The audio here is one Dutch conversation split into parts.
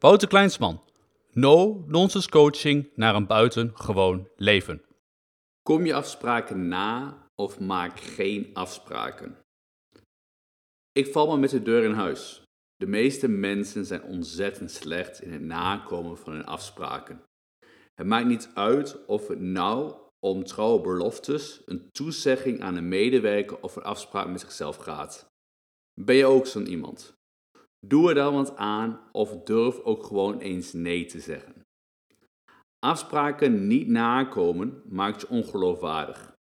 Wouter Kleinsman. No nonsense coaching naar een buitengewoon leven. Kom je afspraken na of maak geen afspraken? Ik val maar met de deur in huis. De meeste mensen zijn ontzettend slecht in het nakomen van hun afspraken. Het maakt niet uit of het nou om trouwe beloftes, een toezegging aan een medewerker of een afspraak met zichzelf gaat. Ben je ook zo'n iemand? Doe er dan wat aan of durf ook gewoon eens nee te zeggen. Afspraken niet nakomen maakt je ongeloofwaardig.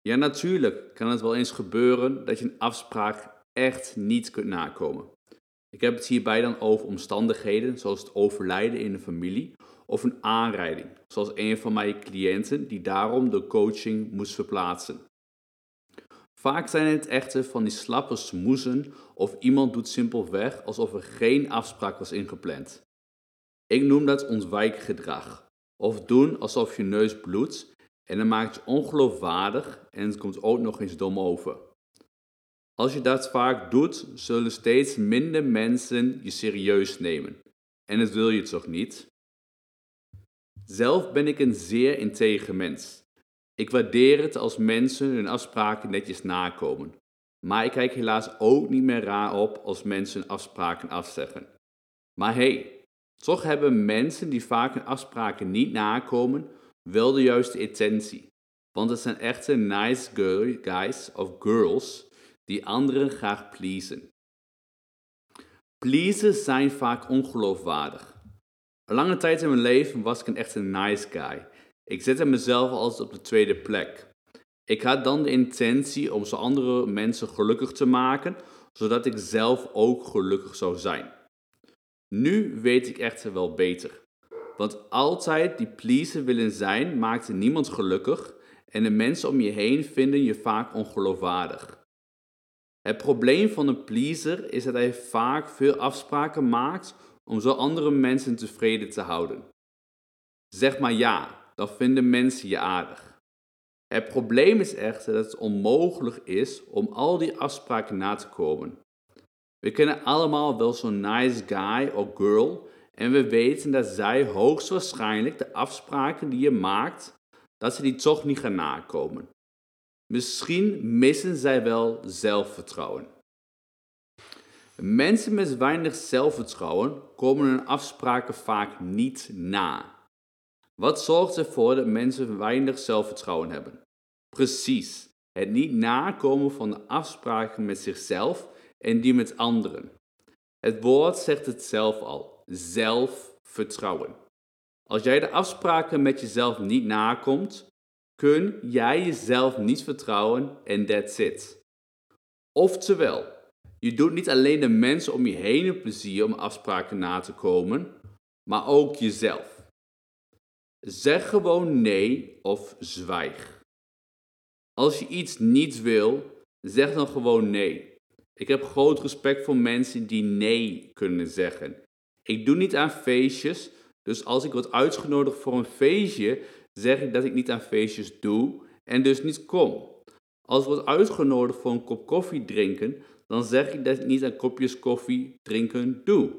Ja, natuurlijk kan het wel eens gebeuren dat je een afspraak echt niet kunt nakomen. Ik heb het hierbij dan over omstandigheden zoals het overlijden in de familie of een aanrijding, zoals een van mijn cliënten die daarom de coaching moest verplaatsen. Vaak zijn het echter van die slappe smoezen of iemand doet simpelweg alsof er geen afspraak was ingepland. Ik noem dat ontwijkgedrag. Of doen alsof je neus bloedt en dan maakt je ongeloofwaardig en het komt ook nog eens dom over. Als je dat vaak doet, zullen steeds minder mensen je serieus nemen. En dat wil je toch niet? Zelf ben ik een zeer integer mens. Ik waardeer het als mensen hun afspraken netjes nakomen. Maar ik kijk helaas ook niet meer raar op als mensen afspraken afzeggen. Maar hey, toch hebben mensen die vaak hun afspraken niet nakomen wel de juiste intentie. Want het zijn echte nice girl, guys of girls die anderen graag pleasen. Pleasen zijn vaak ongeloofwaardig. Een lange tijd in mijn leven was ik een echte nice guy. Ik zette mezelf altijd op de tweede plek. Ik had dan de intentie om zo andere mensen gelukkig te maken, zodat ik zelf ook gelukkig zou zijn. Nu weet ik echter wel beter. Want altijd die pleaser willen zijn maakte niemand gelukkig en de mensen om je heen vinden je vaak ongeloofwaardig. Het probleem van een pleaser is dat hij vaak veel afspraken maakt om zo andere mensen tevreden te houden. Zeg maar ja, dan vinden mensen je aardig. Het probleem is echter dat het onmogelijk is om al die afspraken na te komen. We kennen allemaal wel zo'n nice guy of girl en we weten dat zij hoogstwaarschijnlijk de afspraken die je maakt, dat ze die toch niet gaan nakomen. Misschien missen zij wel zelfvertrouwen. Mensen met weinig zelfvertrouwen komen hun afspraken vaak niet na. Wat zorgt ervoor dat mensen weinig zelfvertrouwen hebben? Precies, het niet nakomen van de afspraken met zichzelf en die met anderen. Het woord zegt het zelf al: zelfvertrouwen. Als jij de afspraken met jezelf niet nakomt, kun jij jezelf niet vertrouwen en that's it. Oftewel, je doet niet alleen de mensen om je heen een plezier om afspraken na te komen, maar ook jezelf. Zeg gewoon nee of zwijg. Als je iets niet wil, zeg dan gewoon nee. Ik heb groot respect voor mensen die nee kunnen zeggen. Ik doe niet aan feestjes, dus als ik word uitgenodigd voor een feestje, zeg ik dat ik niet aan feestjes doe en dus niet kom. Als ik word uitgenodigd voor een kop koffie drinken, dan zeg ik dat ik niet aan kopjes koffie drinken doe.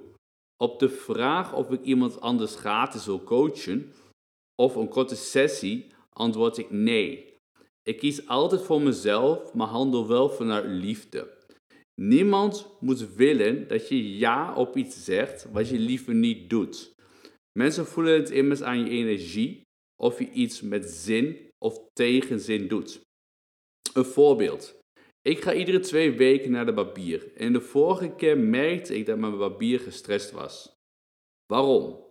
Op de vraag of ik iemand anders gratis wil coachen of een korte sessie, antwoord ik nee. Ik kies altijd voor mezelf, maar handel wel vanuit liefde. Niemand moet willen dat je ja op iets zegt wat je liever niet doet. Mensen voelen het immers aan je energie of je iets met zin of tegenzin doet. Een voorbeeld. Ik ga iedere twee weken naar de barbier en de vorige keer merkte ik dat mijn barbier gestrest was. Waarom?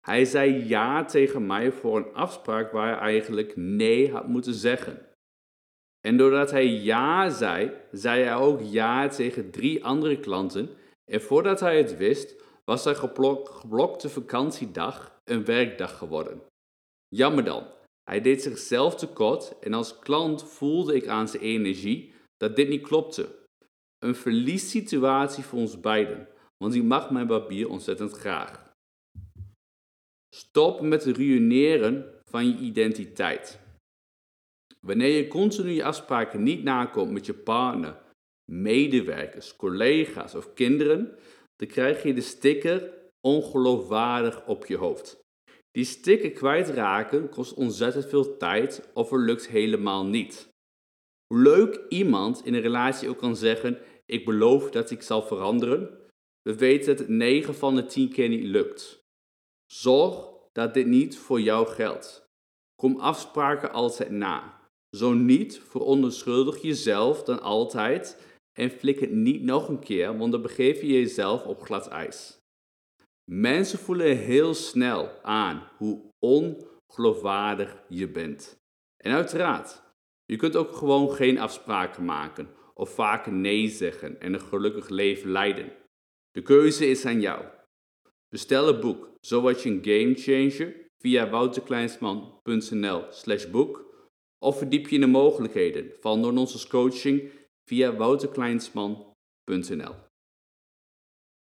Hij zei ja tegen mij voor een afspraak waar hij eigenlijk nee had moeten zeggen. En doordat hij ja zei, zei hij ook ja tegen drie andere klanten. En voordat hij het wist, was zijn geblokte vakantiedag een werkdag geworden. Jammer dan, hij deed zichzelf tekort en als klant voelde ik aan zijn energie dat dit niet klopte. Een verliessituatie voor ons beiden, want ik mag mijn barbier ontzettend graag. Stop met het ruïneren van je identiteit. Wanneer je continu je afspraken niet nakomt met je partner, medewerkers, collega's of kinderen, dan krijg je de sticker ongeloofwaardig op je hoofd. Die sticker kwijtraken kost ontzettend veel tijd of er lukt helemaal niet. Hoe leuk iemand in een relatie ook kan zeggen: Ik beloof dat ik zal veranderen, we weten dat het 9 van de 10 keer niet lukt. Zorg dat dit niet voor jou geldt. Kom afspraken altijd na. Zo niet, verontschuldig jezelf dan altijd en flik het niet nog een keer, want dan begeef je jezelf op glad ijs. Mensen voelen heel snel aan hoe ongeloofwaardig je bent. En uiteraard, je kunt ook gewoon geen afspraken maken of vaak nee zeggen en een gelukkig leven leiden. De keuze is aan jou. Bestel het boek Zo word je een game changer via wouterkleinsman.nl slash boek of verdiep je in de mogelijkheden van Door Coaching via wouterkleinsman.nl